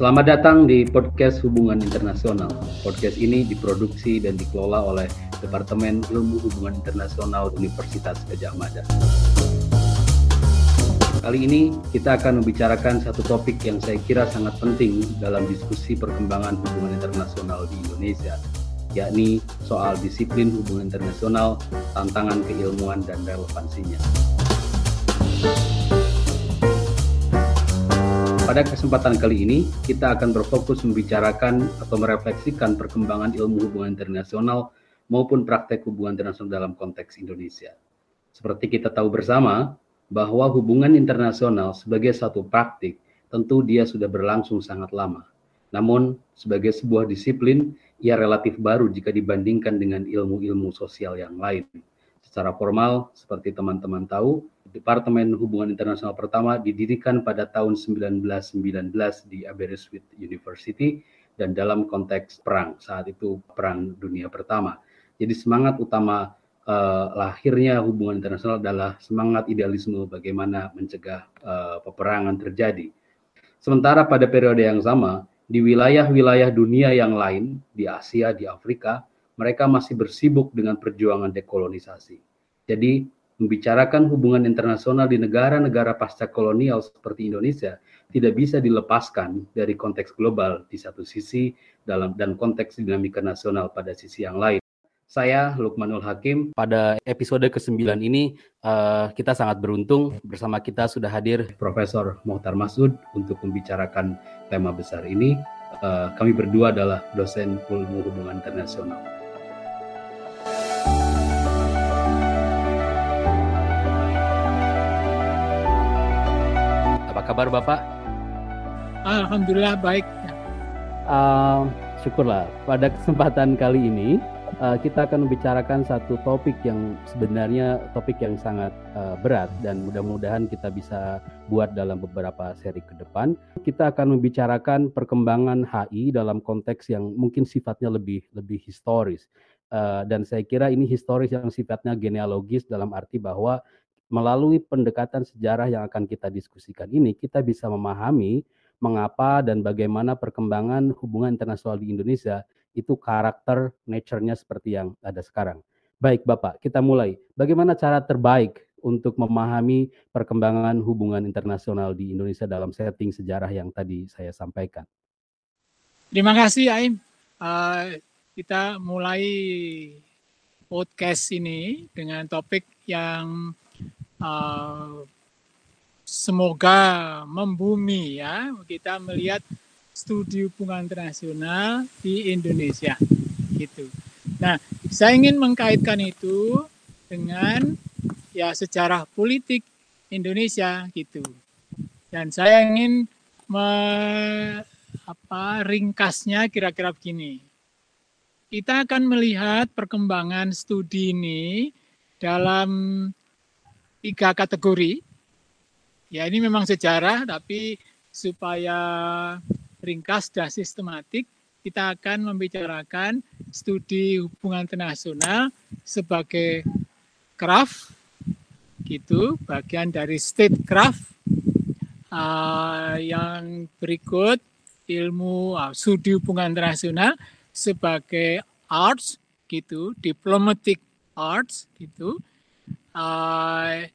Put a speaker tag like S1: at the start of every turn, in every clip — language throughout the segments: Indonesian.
S1: Selamat datang di podcast Hubungan Internasional. Podcast ini diproduksi dan dikelola oleh Departemen Ilmu Hubungan Internasional Universitas Gajah Mada. Kali ini kita akan membicarakan satu topik yang saya kira sangat penting dalam diskusi perkembangan hubungan internasional di Indonesia, yakni soal disiplin hubungan internasional, tantangan keilmuan dan relevansinya. Pada kesempatan kali ini, kita akan berfokus membicarakan atau merefleksikan perkembangan ilmu hubungan internasional maupun praktek hubungan internasional dalam konteks Indonesia. Seperti kita tahu bersama, bahwa hubungan internasional sebagai satu praktik tentu dia sudah berlangsung sangat lama. Namun, sebagai sebuah disiplin, ia relatif baru jika dibandingkan dengan ilmu-ilmu sosial yang lain. Secara formal, seperti teman-teman tahu, Departemen Hubungan Internasional pertama didirikan pada tahun 1919 di Aberystwyth University dan dalam konteks perang, saat itu Perang Dunia Pertama. Jadi semangat utama uh, lahirnya hubungan internasional adalah semangat idealisme bagaimana mencegah uh, peperangan terjadi. Sementara pada periode yang sama, di wilayah-wilayah dunia yang lain, di Asia, di Afrika, mereka masih bersibuk dengan perjuangan dekolonisasi. Jadi, membicarakan hubungan internasional di negara-negara pasca kolonial seperti Indonesia tidak bisa dilepaskan dari konteks global di satu sisi dalam dan konteks dinamika nasional pada sisi yang lain. Saya Lukmanul Hakim. Pada episode ke-9 ini uh, kita sangat beruntung bersama kita sudah hadir Profesor Mohtar Masud untuk membicarakan tema besar ini. Uh, kami berdua adalah dosen ilmu hubungan internasional. Kabar Bapak?
S2: Alhamdulillah baik.
S1: Uh, syukurlah. Pada kesempatan kali ini uh, kita akan membicarakan satu topik yang sebenarnya topik yang sangat uh, berat dan mudah-mudahan kita bisa buat dalam beberapa seri ke depan. Kita akan membicarakan perkembangan HI dalam konteks yang mungkin sifatnya lebih lebih historis. Uh, dan saya kira ini historis yang sifatnya genealogis dalam arti bahwa melalui pendekatan sejarah yang akan kita diskusikan ini, kita bisa memahami mengapa dan bagaimana perkembangan hubungan internasional di Indonesia itu karakter nature-nya seperti yang ada sekarang. Baik Bapak, kita mulai. Bagaimana cara terbaik untuk memahami perkembangan hubungan internasional di Indonesia dalam setting sejarah yang tadi saya sampaikan?
S2: Terima kasih Aim. Uh, kita mulai podcast ini dengan topik yang uh, semoga membumi ya kita melihat studi hubungan internasional di Indonesia gitu. Nah, saya ingin mengkaitkan itu dengan ya sejarah politik Indonesia gitu. Dan saya ingin me, apa ringkasnya kira-kira begini. Kita akan melihat perkembangan studi ini dalam tiga kategori. Ya ini memang sejarah, tapi supaya ringkas dan sistematik, kita akan membicarakan studi hubungan internasional sebagai craft, gitu, bagian dari statecraft. Uh, yang berikut ilmu uh, studi hubungan internasional sebagai arts, gitu, diplomatic arts, gitu. Uh,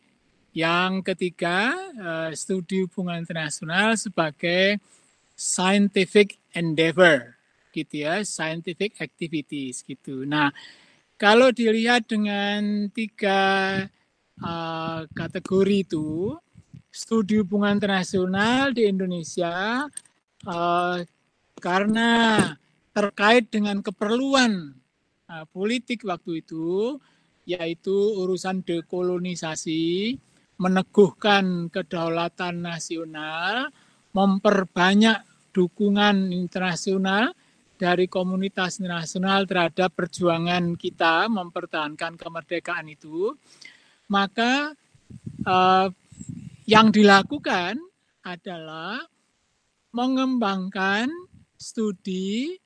S2: yang ketiga, uh, studi hubungan internasional sebagai scientific endeavor, gitu ya, scientific activities gitu. Nah, kalau dilihat dengan tiga uh, kategori itu, studi hubungan internasional di Indonesia uh, karena terkait dengan keperluan uh, politik waktu itu yaitu urusan dekolonisasi, meneguhkan kedaulatan nasional, memperbanyak dukungan internasional dari komunitas internasional terhadap perjuangan kita mempertahankan kemerdekaan itu, maka eh, yang dilakukan adalah mengembangkan studi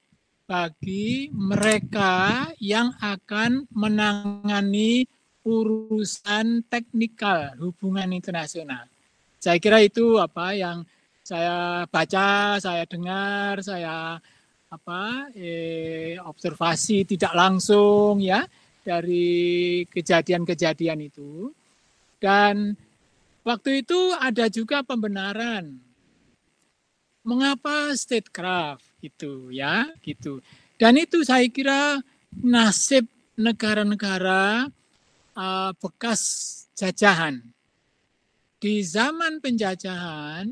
S2: bagi mereka yang akan menangani urusan teknikal hubungan internasional. Saya kira itu apa yang saya baca, saya dengar, saya apa eh, observasi tidak langsung ya dari kejadian-kejadian itu. Dan waktu itu ada juga pembenaran mengapa statecraft itu ya gitu. Dan itu saya kira nasib negara-negara uh, bekas jajahan. Di zaman penjajahan,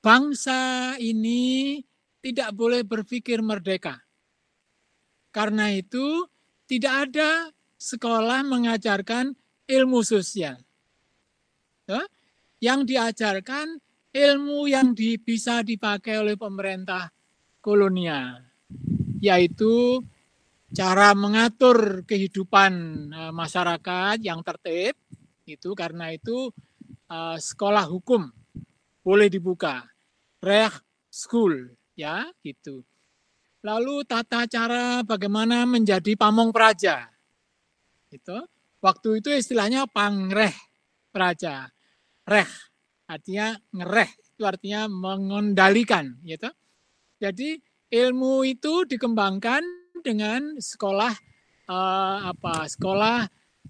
S2: bangsa ini tidak boleh berpikir merdeka. Karena itu, tidak ada sekolah mengajarkan ilmu sosial. Yang diajarkan ilmu yang di, bisa dipakai oleh pemerintah kolonial, yaitu cara mengatur kehidupan uh, masyarakat yang tertib itu karena itu uh, sekolah hukum boleh dibuka Recht School ya gitu. Lalu tata cara bagaimana menjadi pamong praja itu waktu itu istilahnya pangreh praja reh artinya ngereh itu artinya mengendalikan gitu. Jadi ilmu itu dikembangkan dengan sekolah uh, apa sekolah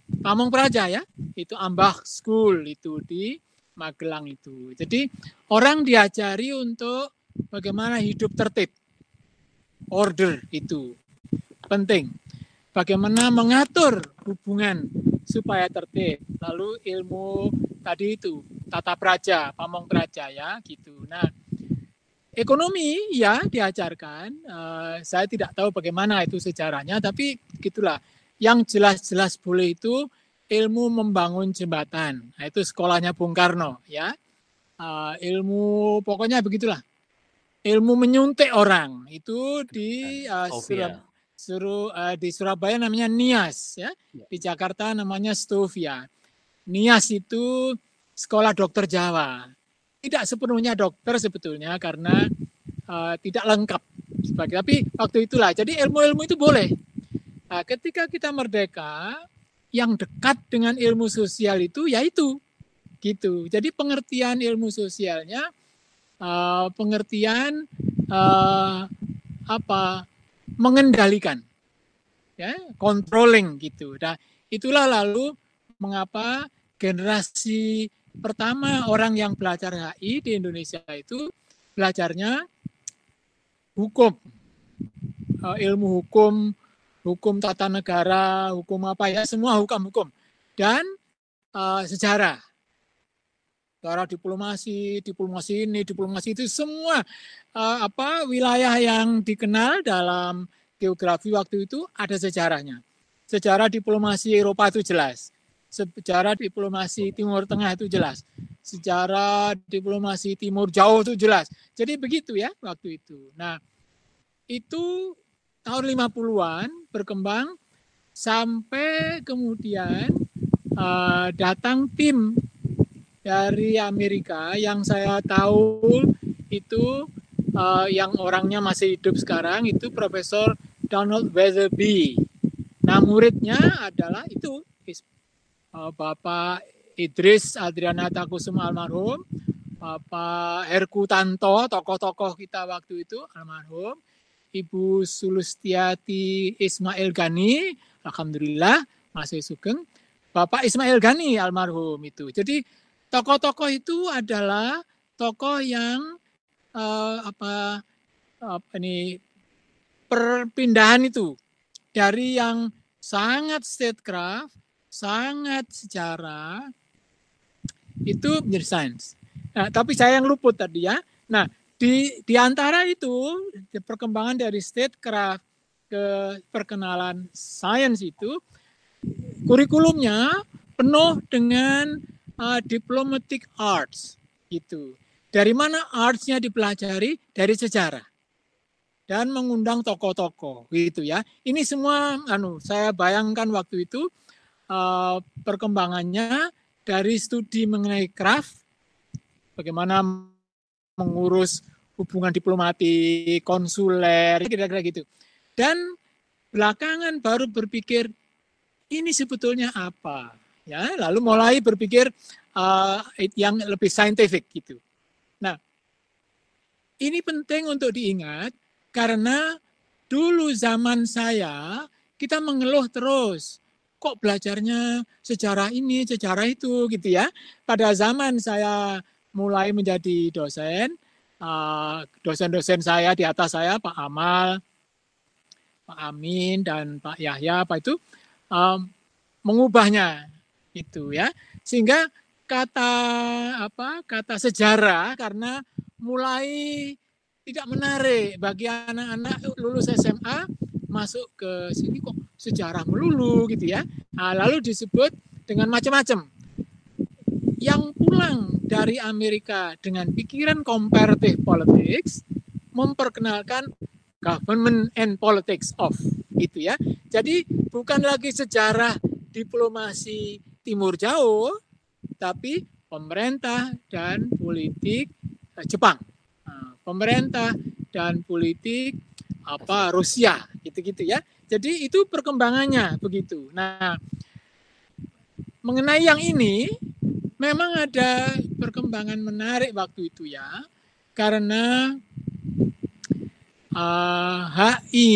S2: Pamong Praja ya. Itu Ambah School itu di Magelang itu. Jadi orang diajari untuk bagaimana hidup tertib. Order itu penting bagaimana mengatur hubungan supaya tertib lalu ilmu tadi itu tata praja pamong praja ya gitu nah ekonomi ya diajarkan. Uh, saya tidak tahu bagaimana itu sejarahnya, tapi gitulah. Yang jelas-jelas boleh itu ilmu membangun jembatan. Nah, itu sekolahnya Bung Karno ya. Uh, ilmu pokoknya begitulah. Ilmu menyuntik orang itu di uh, suruh uh, di Surabaya namanya Nias ya. ya. Di Jakarta namanya Stovia. Nias itu sekolah dokter Jawa tidak sepenuhnya dokter sebetulnya karena uh, tidak lengkap sebagai tapi waktu itulah jadi ilmu-ilmu itu boleh nah, ketika kita merdeka yang dekat dengan ilmu sosial itu yaitu gitu jadi pengertian ilmu sosialnya uh, pengertian uh, apa mengendalikan. Ya controlling gitu. Nah itulah lalu mengapa generasi pertama orang yang belajar HI di Indonesia itu belajarnya hukum, eh, ilmu hukum, hukum tata negara, hukum apa ya, semua hukum-hukum. Dan uh, sejarah. Sejarah diplomasi, diplomasi ini, diplomasi itu semua uh, apa wilayah yang dikenal dalam geografi waktu itu ada sejarahnya. Sejarah diplomasi Eropa itu jelas secara diplomasi Timur Tengah itu jelas. Secara diplomasi Timur Jauh itu jelas. Jadi begitu ya waktu itu. Nah, itu tahun 50-an berkembang sampai kemudian uh, datang tim dari Amerika yang saya tahu itu uh, yang orangnya masih hidup sekarang itu Profesor Donald Weatherby. Nah, muridnya adalah itu Eh, Bapak Idris Adriana Takusuma almarhum, Bapak Herku Tanto, tokoh-tokoh kita waktu itu almarhum, Ibu Sulustiati Ismail Gani, Alhamdulillah masih sugeng, Bapak Ismail Gani almarhum itu. Jadi tokoh-tokoh itu adalah tokoh yang uh, apa, apa ini perpindahan itu dari yang sangat statecraft sangat sejarah itu menjadi sains. Nah, tapi saya yang luput tadi ya. Nah, di di antara itu di perkembangan dari statecraft ke perkenalan sains itu kurikulumnya penuh dengan uh, diplomatic arts gitu. Dari mana artsnya dipelajari? Dari sejarah dan mengundang tokoh-tokoh gitu ya. Ini semua anu saya bayangkan waktu itu uh, perkembangannya dari studi mengenai craft, bagaimana mengurus hubungan diplomatik, konsuler, kira-kira gitu. Dan belakangan baru berpikir ini sebetulnya apa, ya. Lalu mulai berpikir uh, yang lebih saintifik gitu. Nah, ini penting untuk diingat karena dulu zaman saya kita mengeluh terus kok belajarnya sejarah ini, sejarah itu gitu ya. Pada zaman saya mulai menjadi dosen, uh, dosen-dosen saya di atas saya Pak Amal, Pak Amin dan Pak Yahya apa itu um, mengubahnya itu ya. Sehingga kata apa kata sejarah karena mulai tidak menarik bagi anak-anak lulus SMA masuk ke sini kok sejarah melulu gitu ya. Nah, lalu disebut dengan macam-macam. Yang pulang dari Amerika dengan pikiran comparative politics memperkenalkan government and politics of itu ya. Jadi bukan lagi sejarah diplomasi timur jauh tapi pemerintah dan politik eh, Jepang. Nah, pemerintah dan politik apa Rusia gitu-gitu ya. Jadi itu perkembangannya begitu. Nah, mengenai yang ini memang ada perkembangan menarik waktu itu ya. Karena uh, eh, HI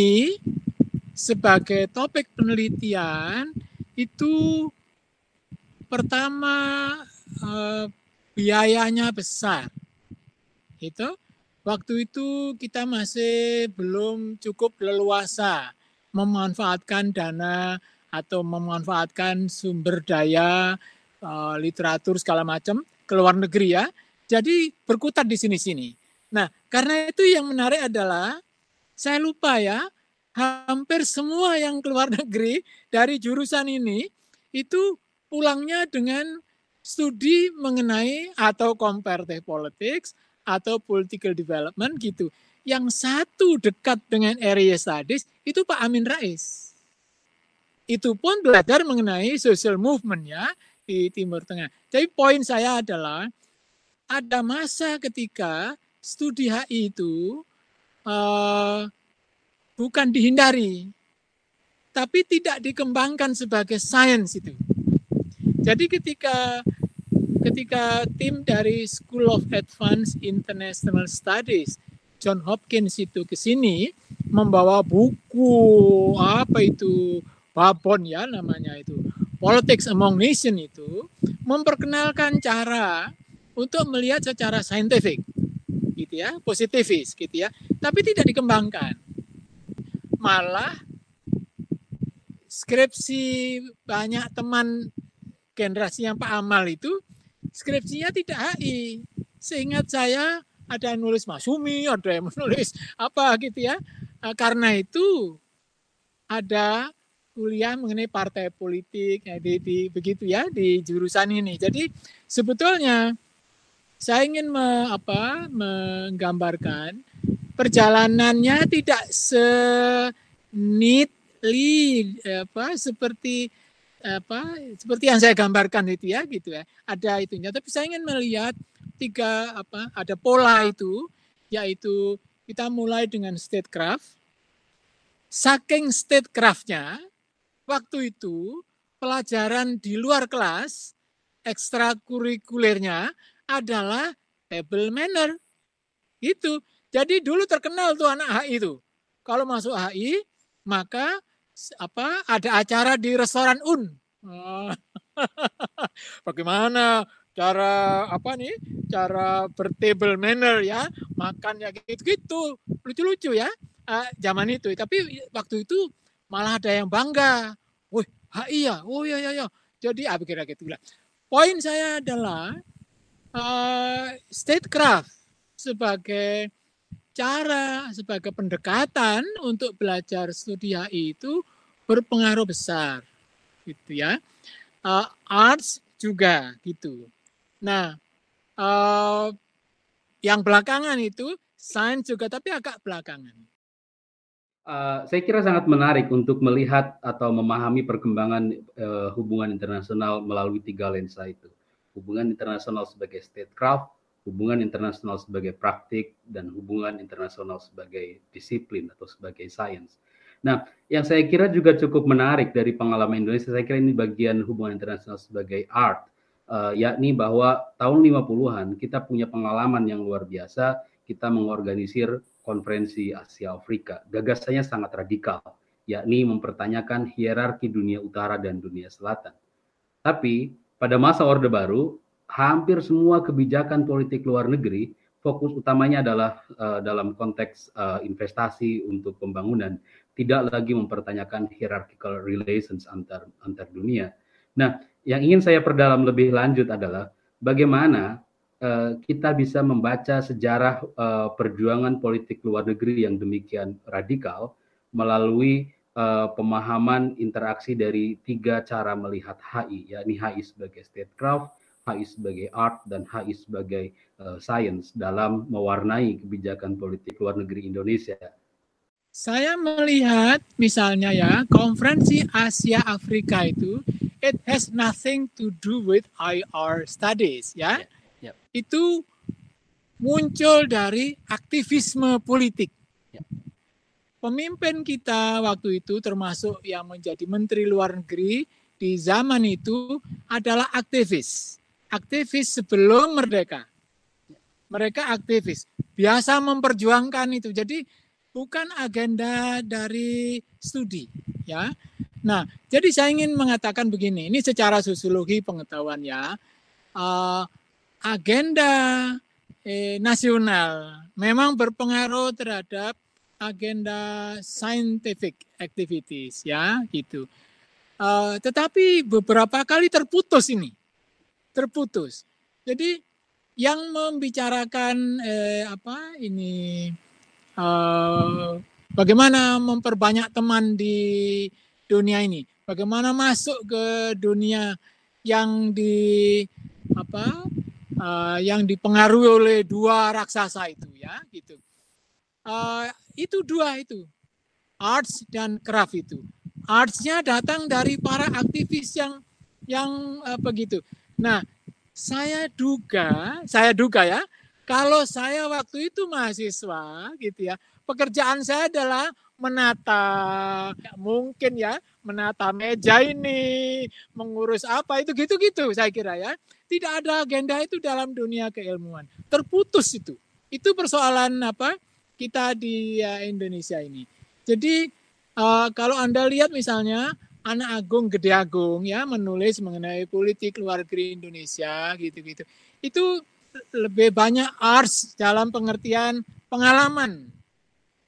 S2: sebagai topik penelitian itu pertama uh, biayanya besar. Itu waktu itu kita masih belum cukup leluasa memanfaatkan dana atau memanfaatkan sumber daya uh, literatur segala macam ke luar negeri ya. Jadi berkutat di sini-sini. Nah, karena itu yang menarik adalah saya lupa ya, hampir semua yang keluar negeri dari jurusan ini itu pulangnya dengan studi mengenai atau comparative politics atau political development gitu yang satu dekat dengan area studies itu Pak Amin Rais. Itu pun belajar mengenai social movement ya di Timur Tengah. Jadi poin saya adalah ada masa ketika studi HI itu uh, bukan dihindari, tapi tidak dikembangkan sebagai sains itu. Jadi ketika ketika tim dari School of Advanced International Studies John Hopkins itu ke sini membawa buku apa itu Babon ya namanya itu Politics Among Nations itu memperkenalkan cara untuk melihat secara saintifik gitu ya positivis gitu ya tapi tidak dikembangkan. Malah skripsi banyak teman generasi yang Pak Amal itu skripsinya tidak HI seingat saya ada yang nulis Masumi, ada yang menulis apa gitu ya. Eh, karena itu ada kuliah mengenai partai politik ya, di, di begitu ya di jurusan ini. Jadi sebetulnya saya ingin me, apa, menggambarkan perjalanannya tidak se neatly apa seperti apa seperti yang saya gambarkan itu ya gitu ya ada itunya tapi saya ingin melihat tiga apa ada pola itu yaitu kita mulai dengan statecraft. Saking statecraftnya waktu itu pelajaran di luar kelas ekstrakurikulernya adalah table manner. Itu. Jadi dulu terkenal tuh anak HI itu. Kalau masuk HI maka apa ada acara di restoran Un. Bagaimana cara apa nih cara bertable manner ya makan ya gitu-gitu. Lucu-lucu ya uh, zaman itu. Tapi waktu itu malah ada yang bangga. Wih HI ya oh ya ya ya. Jadi apa kira gitu poin saya adalah uh, statecraft sebagai cara sebagai pendekatan untuk belajar studi HI itu berpengaruh besar gitu ya uh, arts juga gitu Nah, uh, yang belakangan itu sains juga tapi agak belakangan.
S1: Uh, saya kira sangat menarik untuk melihat atau memahami perkembangan uh, hubungan internasional melalui tiga lensa itu. Hubungan internasional sebagai statecraft, hubungan internasional sebagai praktik, dan hubungan internasional sebagai disiplin atau sebagai sains. Nah, yang saya kira juga cukup menarik dari pengalaman Indonesia, saya kira ini bagian hubungan internasional sebagai art uh, yakni bahwa tahun 50-an kita punya pengalaman yang luar biasa, kita mengorganisir konferensi Asia Afrika. Gagasannya sangat radikal, yakni mempertanyakan hierarki dunia utara dan dunia selatan. Tapi pada masa Orde Baru, hampir semua kebijakan politik luar negeri fokus utamanya adalah uh, dalam konteks uh, investasi untuk pembangunan, tidak lagi mempertanyakan hierarchical relations antar antar dunia. Nah, yang ingin saya perdalam lebih lanjut adalah bagaimana uh, kita bisa membaca sejarah uh, perjuangan politik luar negeri yang demikian radikal melalui uh, pemahaman interaksi dari tiga cara melihat HI, yakni HI sebagai statecraft, HI sebagai art dan HI sebagai uh, science dalam mewarnai kebijakan politik luar negeri Indonesia.
S2: Saya melihat misalnya ya konferensi Asia Afrika itu it has nothing to do with IR studies ya. Yeah, yeah. Itu muncul dari aktivisme politik. Yeah. Pemimpin kita waktu itu termasuk yang menjadi menteri luar negeri di zaman itu adalah aktivis aktivis sebelum merdeka. Mereka aktivis, biasa memperjuangkan itu. Jadi bukan agenda dari studi, ya. Nah, jadi saya ingin mengatakan begini, ini secara sosiologi pengetahuan ya, uh, agenda eh, nasional memang berpengaruh terhadap agenda scientific activities ya gitu. Uh, tetapi beberapa kali terputus ini terputus. Jadi yang membicarakan eh, apa ini eh, bagaimana memperbanyak teman di dunia ini, bagaimana masuk ke dunia yang di apa uh, yang dipengaruhi oleh dua raksasa itu ya gitu. Uh, itu dua itu arts dan craft itu. Artsnya datang dari para aktivis yang yang uh, begitu. Nah, saya duga, saya duga ya, kalau saya waktu itu mahasiswa gitu ya, pekerjaan saya adalah menata mungkin ya, menata meja ini, mengurus apa itu gitu-gitu saya kira ya. Tidak ada agenda itu dalam dunia keilmuan. Terputus itu. Itu persoalan apa? kita di ya, Indonesia ini. Jadi uh, kalau Anda lihat misalnya anak agung gede agung ya menulis mengenai politik luar negeri Indonesia gitu-gitu. Itu lebih banyak arts dalam pengertian pengalaman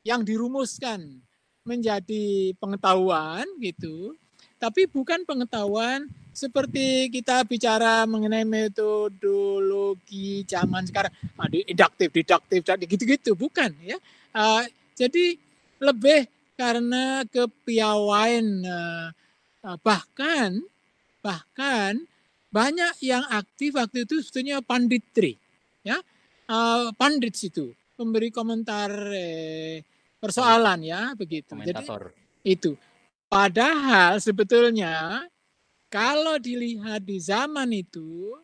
S2: yang dirumuskan menjadi pengetahuan gitu. Tapi bukan pengetahuan seperti kita bicara mengenai metodologi zaman sekarang. Ada induktif diduktif gitu-gitu. Bukan ya. Uh, jadi lebih karena kepiawaian uh, Nah, bahkan bahkan banyak yang aktif waktu itu sebetulnya panditri, ya uh, pandit itu memberi komentar eh, persoalan ya begitu.
S1: Komentator.
S2: Jadi itu. Padahal sebetulnya kalau dilihat di zaman itu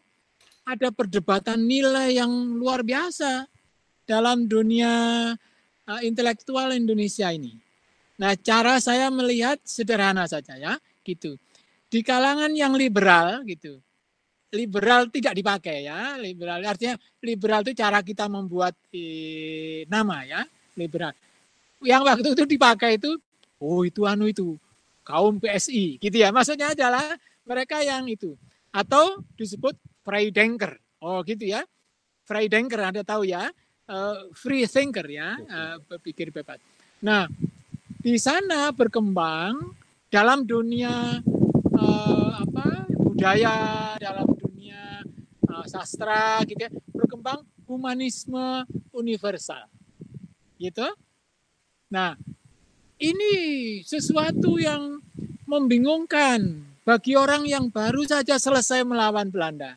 S2: ada perdebatan nilai yang luar biasa dalam dunia uh, intelektual Indonesia ini. Nah, cara saya melihat sederhana saja ya gitu. Di kalangan yang liberal gitu, liberal tidak dipakai ya, liberal artinya liberal itu cara kita membuat eh, nama ya, liberal. Yang waktu itu dipakai itu, oh itu anu itu kaum PSI gitu ya, maksudnya adalah mereka yang itu atau disebut Freidenker, oh gitu ya, Freidenker Anda tahu ya, uh, free thinker ya, uh, berpikir bebas. Nah di sana berkembang dalam dunia uh, apa budaya, dalam dunia uh, sastra gitu ya, berkembang humanisme universal. Gitu. Nah, ini sesuatu yang membingungkan bagi orang yang baru saja selesai melawan Belanda.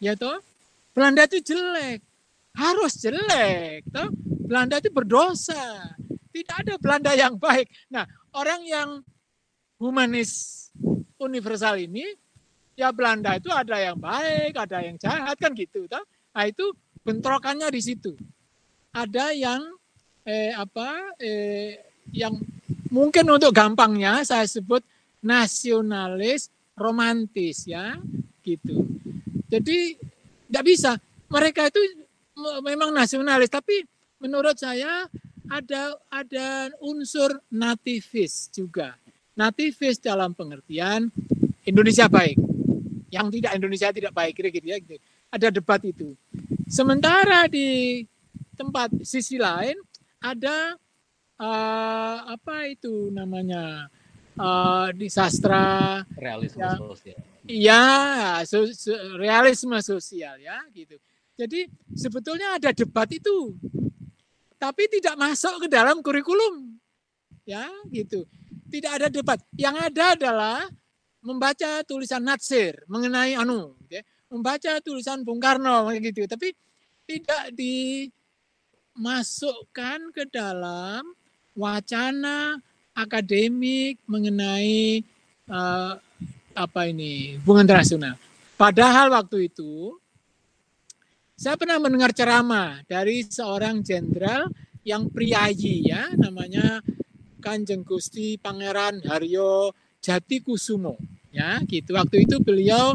S2: Ya toh? Belanda itu jelek. Harus jelek, toh? Belanda itu berdosa. Tidak ada Belanda yang baik. Nah, orang yang humanis universal ini ya Belanda itu ada yang baik, ada yang jahat kan gitu. Toh? Nah itu bentrokannya di situ. Ada yang eh, apa eh, yang mungkin untuk gampangnya saya sebut nasionalis romantis ya gitu. Jadi tidak bisa. Mereka itu memang nasionalis, tapi menurut saya ada ada unsur nativis juga. Nativis dalam pengertian Indonesia baik. Yang tidak Indonesia tidak baik kira gitu ya gitu. Ada debat itu. Sementara di tempat sisi lain ada uh, apa itu namanya uh, di sastra
S1: realisme ya, sosial.
S2: Iya, so, so, realisme sosial ya gitu. Jadi sebetulnya ada debat itu, tapi tidak masuk ke dalam kurikulum, ya gitu. Tidak ada debat. Yang ada adalah membaca tulisan Natsir mengenai anu, ya. membaca tulisan Bung Karno gitu. Tapi tidak dimasukkan ke dalam wacana akademik mengenai uh, apa ini hubungan internasional. Padahal waktu itu saya pernah mendengar ceramah dari seorang jenderal yang priayi ya, namanya Kanjeng Gusti Pangeran Haryo Jati Kusumo. Ya, gitu. Waktu itu beliau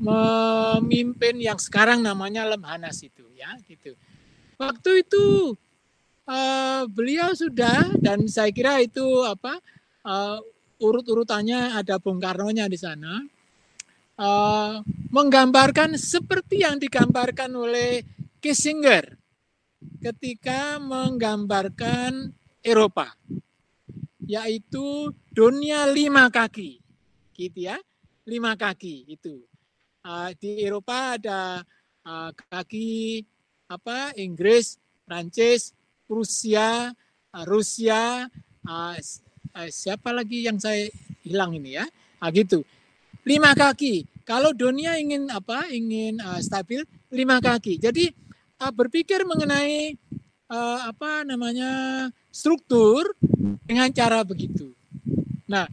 S2: memimpin yang sekarang namanya Lemhanas itu, ya, gitu. Waktu itu uh, beliau sudah dan saya kira itu apa uh, urut-urutannya ada Bung Karno-nya di sana uh, menggambarkan seperti yang digambarkan oleh Kissinger ketika menggambarkan Eropa, yaitu dunia lima kaki, gitu ya, lima kaki itu. Uh, di Eropa ada uh, kaki apa Inggris, Prancis, Rusia, uh, Rusia, uh, uh, siapa lagi yang saya hilang ini ya, uh, gitu lima kaki. Kalau dunia ingin apa? Ingin uh, stabil lima kaki. Jadi uh, berpikir mengenai uh, apa namanya struktur dengan cara begitu. Nah,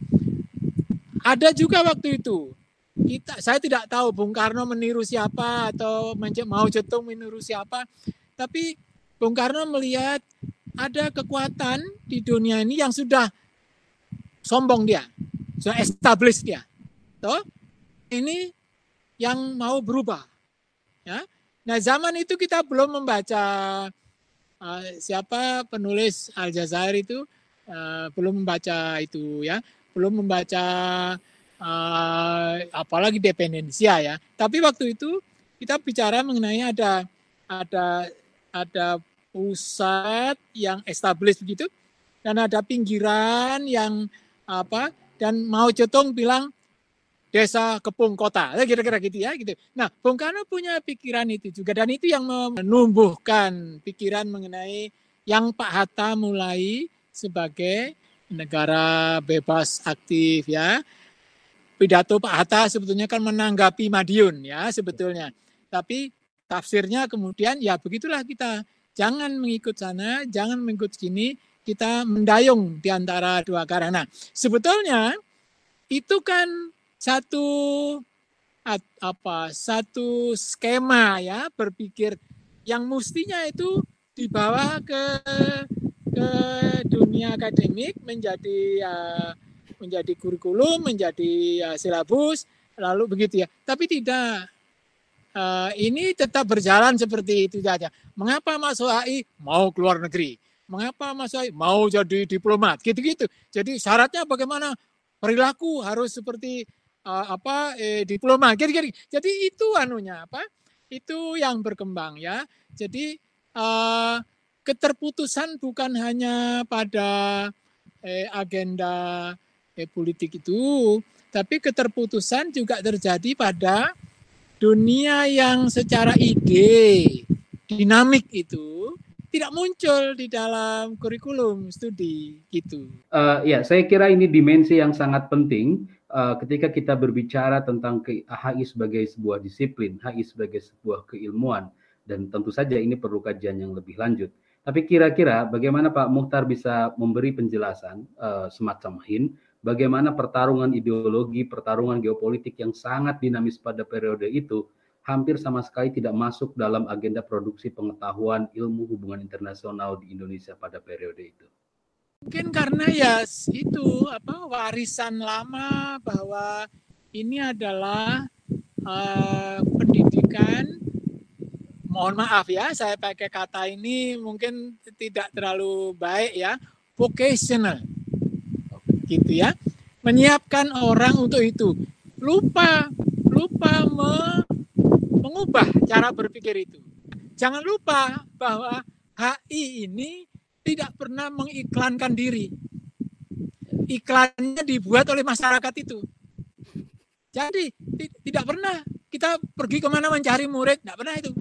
S2: ada juga waktu itu kita saya tidak tahu Bung Karno meniru siapa atau mau Zedong meniru siapa, tapi Bung Karno melihat ada kekuatan di dunia ini yang sudah sombong dia, sudah establish dia. Toh? Ini yang mau berubah. Ya. Nah, zaman itu kita belum membaca uh, siapa penulis Aljazair itu uh, belum membaca itu ya, belum membaca uh, apalagi dependensia ya. Tapi waktu itu kita bicara mengenai ada ada ada pusat yang established begitu dan ada pinggiran yang apa dan mau Zedong bilang desa kepung kota. Eh, kira-kira gitu ya gitu. Nah Bung Karno punya pikiran itu juga dan itu yang menumbuhkan pikiran mengenai yang Pak Hatta mulai sebagai negara bebas aktif ya. Pidato Pak Hatta sebetulnya kan menanggapi Madiun ya sebetulnya. Tapi tafsirnya kemudian ya begitulah kita. Jangan mengikut sana jangan mengikut sini kita mendayung di antara dua karena sebetulnya itu kan satu apa satu skema ya berpikir. Yang mestinya itu dibawa ke ke dunia akademik menjadi ya, menjadi kurikulum menjadi ya, silabus lalu begitu ya. Tapi tidak. Uh, ini tetap berjalan seperti itu saja. Mengapa masuk AI mau keluar negeri. Mengapa masuk AI mau jadi diplomat? Gitu-gitu. Jadi syaratnya bagaimana? Perilaku harus seperti uh, apa eh, diploma. Kira-kira jadi itu anunya apa itu yang berkembang ya. Jadi uh, keterputusan bukan hanya pada eh, agenda eh, politik itu tapi keterputusan juga terjadi pada dunia yang secara ide dinamik itu tidak muncul di dalam kurikulum studi gitu.
S1: Uh, ya, saya kira ini dimensi yang sangat penting uh, ketika kita berbicara tentang ke, HI sebagai sebuah disiplin, HI sebagai sebuah keilmuan, dan tentu saja ini perlu kajian yang lebih lanjut. Tapi kira-kira bagaimana Pak Muhtar bisa memberi penjelasan uh, semacam hin, bagaimana pertarungan ideologi, pertarungan geopolitik yang sangat dinamis pada periode itu hampir sama sekali tidak masuk dalam agenda produksi pengetahuan ilmu hubungan internasional di Indonesia pada periode itu.
S2: Mungkin karena ya itu apa warisan lama bahwa ini adalah uh, pendidikan. Mohon maaf ya saya pakai kata ini mungkin tidak terlalu baik ya vocational. Gitu ya. Menyiapkan orang untuk itu. Lupa lupa me, mengubah cara berpikir itu. Jangan lupa bahwa HI ini tidak pernah mengiklankan diri iklannya dibuat oleh masyarakat itu jadi tidak pernah kita pergi ke mana mencari murid tidak pernah itu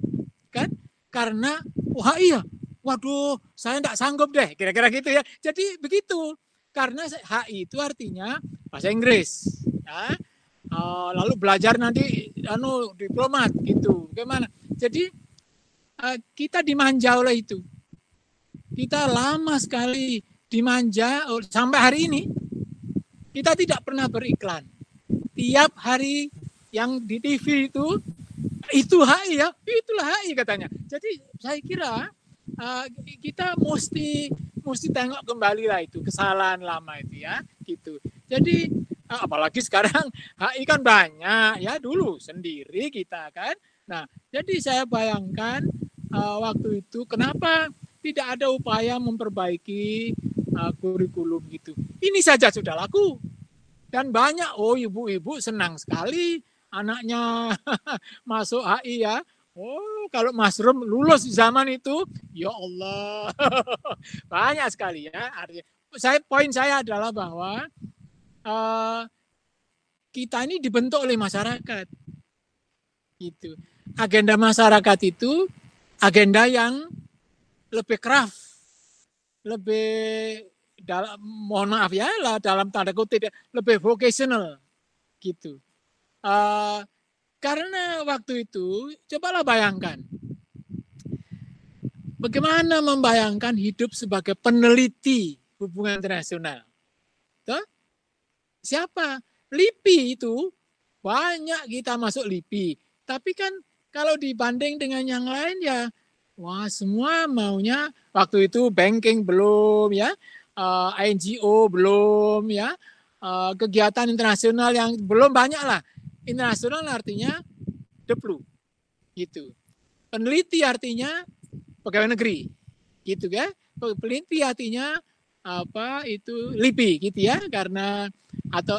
S2: kan? Karena wah iya, waduh saya tidak sanggup deh, kira-kira gitu ya. Jadi begitu, karena HI itu artinya bahasa Inggris, ya. Uh, lalu belajar nanti anu diplomat gitu, gimana? Jadi uh, kita dimanja oleh itu. Kita lama sekali dimanja sampai hari ini kita tidak pernah beriklan. Tiap hari yang di TV itu itu HI ya, itulah HI katanya. Jadi saya kira uh, kita mesti mesti tengok kembali lah itu kesalahan lama itu ya, gitu. Jadi uh, apalagi sekarang HI kan banyak ya dulu sendiri kita kan. Nah, jadi saya bayangkan uh, waktu itu kenapa tidak ada upaya memperbaiki uh, kurikulum gitu. Ini saja sudah laku. Dan banyak, oh ibu-ibu senang sekali anaknya masuk HI ya. Oh, kalau Mas Rum lulus zaman itu, ya Allah, banyak sekali ya. Saya poin saya adalah bahwa uh, kita ini dibentuk oleh masyarakat. Itu agenda masyarakat itu agenda yang lebih craft, lebih dalam mohon maaf ya lah dalam tanda kutip ya, lebih vocational gitu. Uh, karena waktu itu, cobalah bayangkan. Bagaimana membayangkan hidup sebagai peneliti hubungan internasional? Tuh? Siapa? LIPI itu banyak kita masuk LIPI. Tapi kan kalau dibanding dengan yang lain ya, wah semua maunya waktu itu banking belum ya, uh, eh, NGO belum ya, uh, kegiatan internasional yang belum banyak lah. Internasional artinya deplu gitu. Peneliti artinya pegawai negeri gitu ya peneliti artinya apa itu LIPI gitu ya karena atau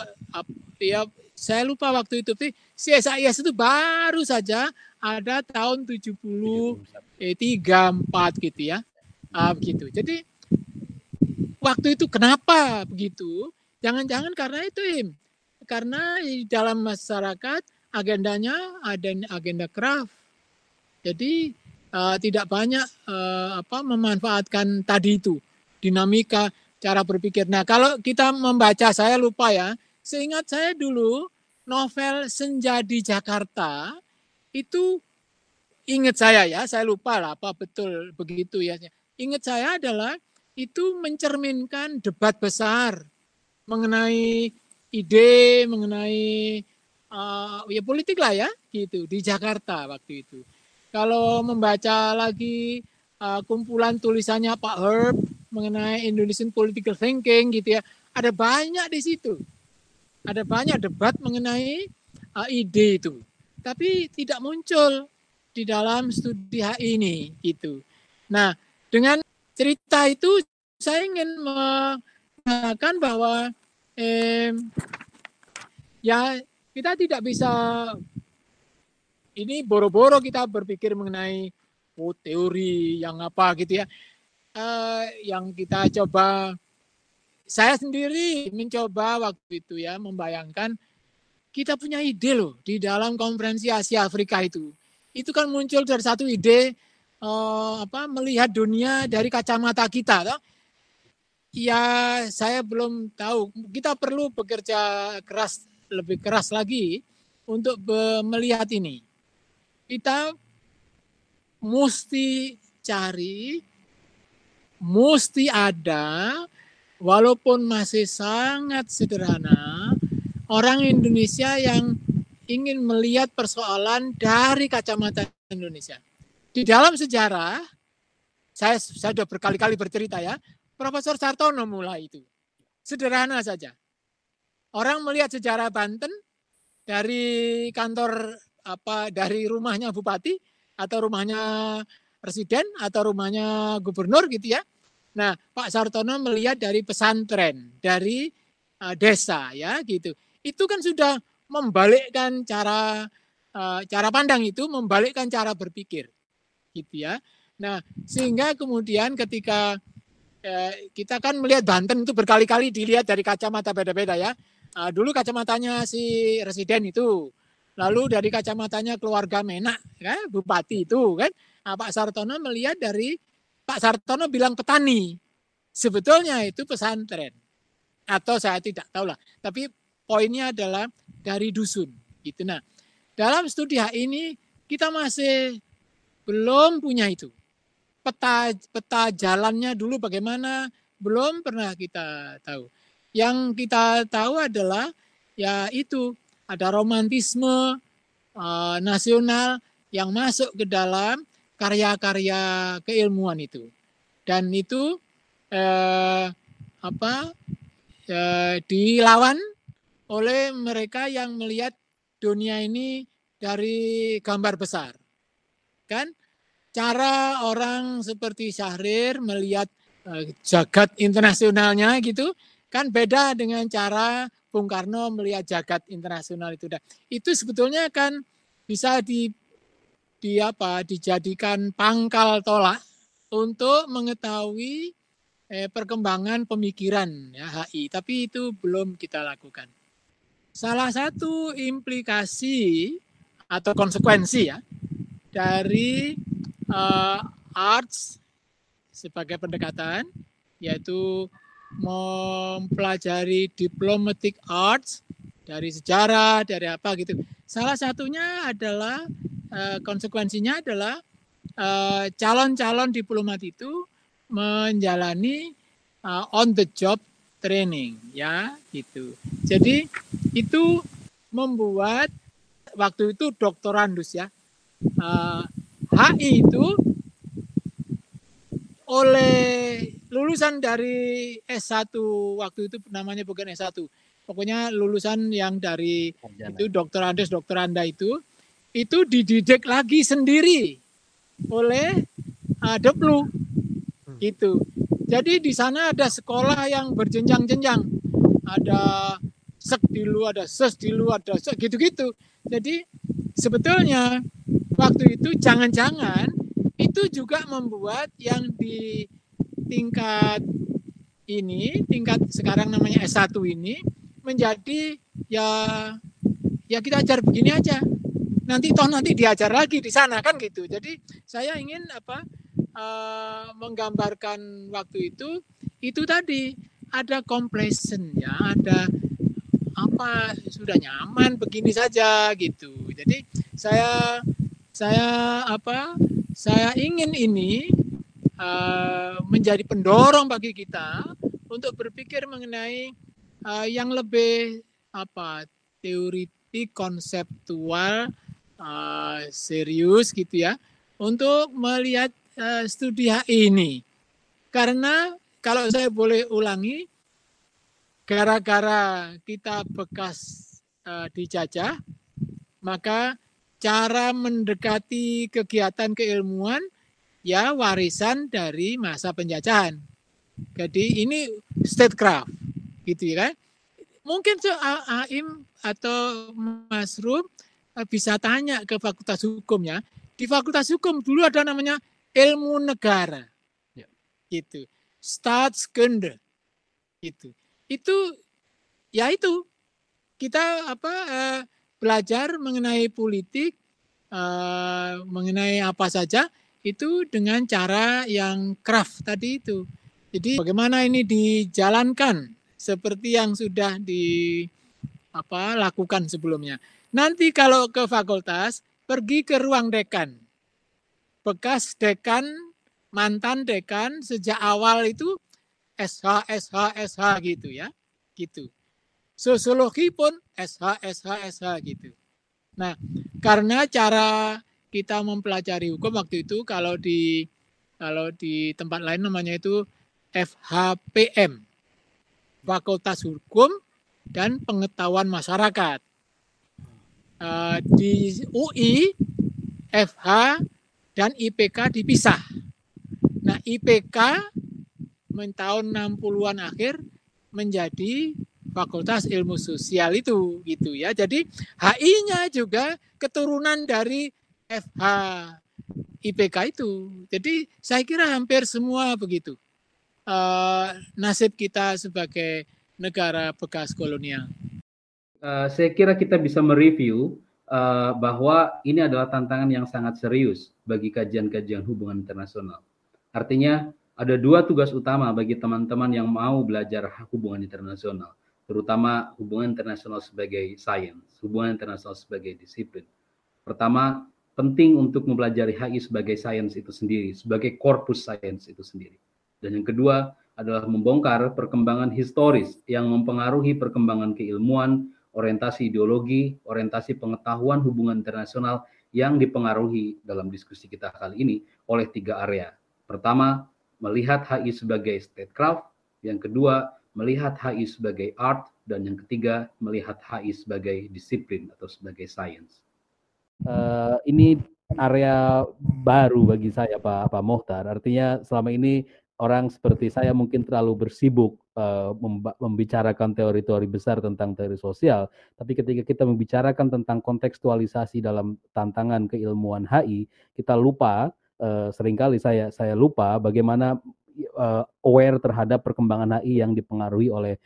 S2: ya saya lupa waktu itu. CSIS itu baru saja ada tahun 70 eh, 34 gitu ya uh, begitu jadi waktu itu kenapa begitu jangan-jangan karena itu im karena di dalam masyarakat agendanya ada agenda craft. Jadi uh, tidak banyak uh, apa memanfaatkan tadi itu dinamika cara berpikir. Nah, kalau kita membaca saya lupa ya. Seingat saya dulu novel Senja di Jakarta itu ingat saya ya, saya lupa lah apa betul begitu ya. Ingat saya adalah itu mencerminkan debat besar mengenai ide mengenai uh, ya politik lah ya gitu di Jakarta waktu itu. Kalau membaca lagi uh, kumpulan tulisannya Pak Herb mengenai Indonesian political thinking gitu ya, ada banyak di situ. Ada banyak debat mengenai uh, ide itu. Tapi tidak muncul di dalam studi HI ini gitu. Nah, dengan cerita itu saya ingin mengatakan bahwa eh, ya kita tidak bisa ini boro-boro kita berpikir mengenai oh, teori yang apa gitu ya uh, yang kita coba saya sendiri mencoba waktu itu ya membayangkan kita punya ide loh di dalam konferensi Asia Afrika itu itu kan muncul dari satu ide uh, apa melihat dunia dari kacamata kita toh? ya saya belum tahu. Kita perlu bekerja keras lebih keras lagi untuk melihat ini. Kita mesti cari, mesti ada, walaupun masih sangat sederhana, orang Indonesia yang ingin melihat persoalan dari kacamata Indonesia. Di dalam sejarah, saya, saya sudah berkali-kali bercerita ya, Profesor Sartono mulai itu. Sederhana saja. Orang melihat sejarah Banten dari kantor apa dari rumahnya bupati atau rumahnya presiden atau rumahnya gubernur gitu ya. Nah, Pak Sartono melihat dari pesantren, dari uh, desa ya gitu. Itu kan sudah membalikkan cara uh, cara pandang itu, membalikkan cara berpikir. Gitu ya. Nah, sehingga kemudian ketika uh, kita kan melihat Banten itu berkali-kali dilihat dari kacamata beda-beda ya. Uh, dulu kacamatanya si residen itu, lalu dari kacamatanya keluarga Menak, kan, bupati itu kan. Nah, Pak Sartono melihat dari Pak Sartono bilang petani. Sebetulnya itu pesantren. Atau saya tidak tahu lah. Tapi poinnya adalah dari dusun. Gitu. Nah, dalam studi hak ini kita masih belum punya itu. Peta peta jalannya dulu bagaimana belum pernah kita tahu. Yang kita tahu adalah ya itu ada romantisme uh, nasional yang masuk ke dalam karya-karya keilmuan itu. Dan itu eh, apa eh, dilawan oleh mereka yang melihat dunia ini dari gambar besar. Kan cara orang seperti Syahrir melihat eh, jagat internasionalnya gitu kan beda dengan cara Bung Karno melihat jagat internasional itu. Itu sebetulnya kan bisa di di apa dijadikan pangkal tolak untuk mengetahui eh, perkembangan pemikiran ya HI, tapi itu belum kita lakukan. Salah satu implikasi atau konsekuensi ya dari uh, arts sebagai pendekatan yaitu mempelajari diplomatic arts dari sejarah, dari apa gitu. Salah satunya adalah Eh, konsekuensinya adalah eh, calon-calon diplomat itu menjalani uh, on the job training ya gitu. Jadi itu membuat waktu itu doktorandus ya uh, HI itu oleh lulusan dari S1 waktu itu namanya bukan S1 pokoknya lulusan yang dari Sarjana. itu doktorandus doktoranda itu itu dididik lagi sendiri oleh uh, Deplu itu. Jadi di sana ada sekolah yang berjenjang-jenjang. Ada sek dulu, ada ses dulu, ada sek gitu-gitu. Jadi sebetulnya waktu itu jangan-jangan itu juga membuat yang di tingkat ini, tingkat sekarang namanya S1 ini menjadi ya ya kita ajar begini aja nanti toh nanti diajar lagi di sana kan gitu. Jadi saya ingin apa uh, menggambarkan waktu itu itu tadi ada complacent ya, ada apa sudah nyaman begini saja gitu. Jadi saya saya apa saya ingin ini uh, menjadi pendorong bagi kita untuk berpikir mengenai uh, yang lebih apa teori konseptual uh, serius gitu ya untuk melihat uh, studi HI ini. Karena kalau saya boleh ulangi, gara-gara kita bekas uh, dijajah, maka cara mendekati kegiatan keilmuan ya warisan dari masa penjajahan. Jadi ini statecraft gitu ya kan. Mungkin Aim atau Mas Rum Eh, bisa tanya ke Fakultas Hukum ya. Di Fakultas Hukum dulu ada namanya ilmu negara. Ya. Gitu. Staatskunde. Itu. Itu ya itu kita apa eh, belajar mengenai politik eh, mengenai apa saja itu dengan cara yang craft tadi itu. Jadi bagaimana ini dijalankan seperti yang sudah di apa lakukan sebelumnya. Nanti kalau ke fakultas, pergi ke ruang dekan. Bekas dekan, mantan dekan sejak awal itu SH, SH, SH gitu ya. Gitu. Sosiologi pun SH, SH, SH gitu. Nah, karena cara kita mempelajari hukum waktu itu kalau di kalau di tempat lain namanya itu FHPM. Fakultas Hukum dan Pengetahuan Masyarakat. uh, di UI, FH, dan IPK dipisah. Nah, IPK tahun 60-an akhir menjadi Fakultas Ilmu Sosial itu gitu ya. Jadi HI-nya juga keturunan dari FH IPK itu. Jadi saya kira hampir semua begitu. Uh, nasib kita sebagai negara bekas kolonial.
S3: Uh, saya kira kita bisa mereview uh, bahwa ini adalah tantangan yang sangat serius bagi kajian-kajian hubungan internasional. Artinya ada dua tugas utama bagi teman-teman yang mau belajar hubungan internasional, terutama hubungan internasional sebagai sains, hubungan internasional sebagai disiplin. Pertama, penting untuk mempelajari HI sebagai sains itu sendiri, sebagai korpus sains itu sendiri. Dan yang kedua adalah membongkar perkembangan historis yang mempengaruhi perkembangan keilmuan, orientasi ideologi, orientasi pengetahuan hubungan internasional yang dipengaruhi dalam diskusi kita kali ini oleh tiga area. Pertama, melihat HI sebagai statecraft, yang kedua, melihat HI sebagai art, dan yang ketiga, melihat HI sebagai disiplin atau sebagai science.
S1: Uh, ini area baru bagi saya Pak Pak Mohtar. Artinya selama ini orang seperti saya mungkin terlalu bersibuk uh, membicarakan teori-teori besar tentang teori sosial, tapi ketika kita membicarakan tentang kontekstualisasi dalam tantangan keilmuan HI, kita lupa uh, sering kali saya saya lupa bagaimana uh, aware terhadap perkembangan HI yang dipengaruhi oleh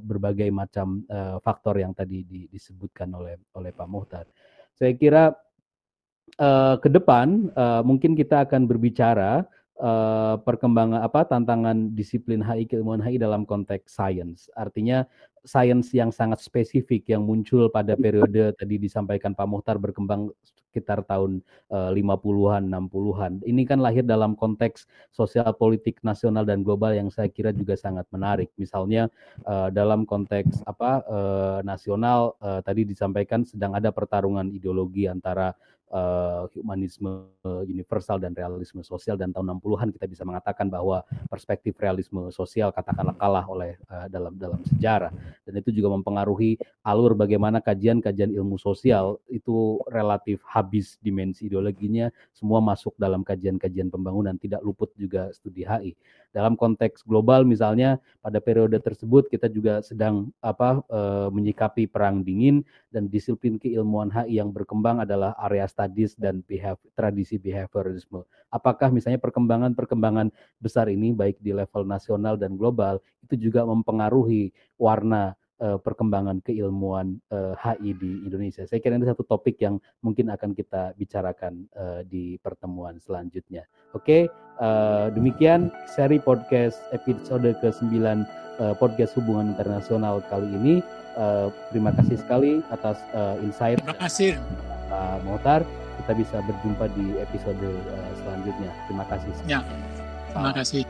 S1: berbagai macam faktor yang tadi di, disebutkan oleh oleh Pak Muhtar. Saya kira ke depan mungkin kita akan berbicara uh, perkembangan apa tantangan disiplin HI keilmuan HI dalam konteks sains. Artinya sains yang sangat spesifik yang muncul pada periode tadi disampaikan Pak Muhtar berkembang sekitar tahun uh, 50-an, 60-an. Ini kan lahir dalam konteks sosial politik nasional dan global yang saya kira juga sangat menarik. Misalnya uh, dalam konteks apa uh, nasional uh, tadi disampaikan sedang ada pertarungan ideologi antara uh, humanisme universal dan realisme sosial. Dan tahun 60-an kita bisa mengatakan bahwa perspektif realisme sosial katakanlah kalah oleh uh, dalam dalam sejarah. Dan itu juga mempengaruhi alur bagaimana kajian-kajian ilmu sosial itu relatif habis dimensi ideologinya semua masuk dalam kajian-kajian pembangunan tidak luput juga studi HI dalam konteks global misalnya pada periode tersebut kita juga sedang apa e, menyikapi perang dingin dan disiplin keilmuan HI yang berkembang adalah area studies dan behavior, tradisi behaviorisme. Apakah misalnya perkembangan-perkembangan besar ini baik di level nasional dan global itu juga mempengaruhi warna uh, perkembangan keilmuan uh, eh, HI di Indonesia. Saya kira ini satu topik yang mungkin akan kita bicarakan uh, di pertemuan selanjutnya. Oke, okay, uh, demikian seri podcast episode ke-9 uh, podcast hubungan internasional kali ini. Terima kasih sekali atas insight.
S2: Terima kasih.
S1: Pak Motar, kita bisa berjumpa di episode uh, selanjutnya. Terima kasih.
S2: Ya, terima kasih.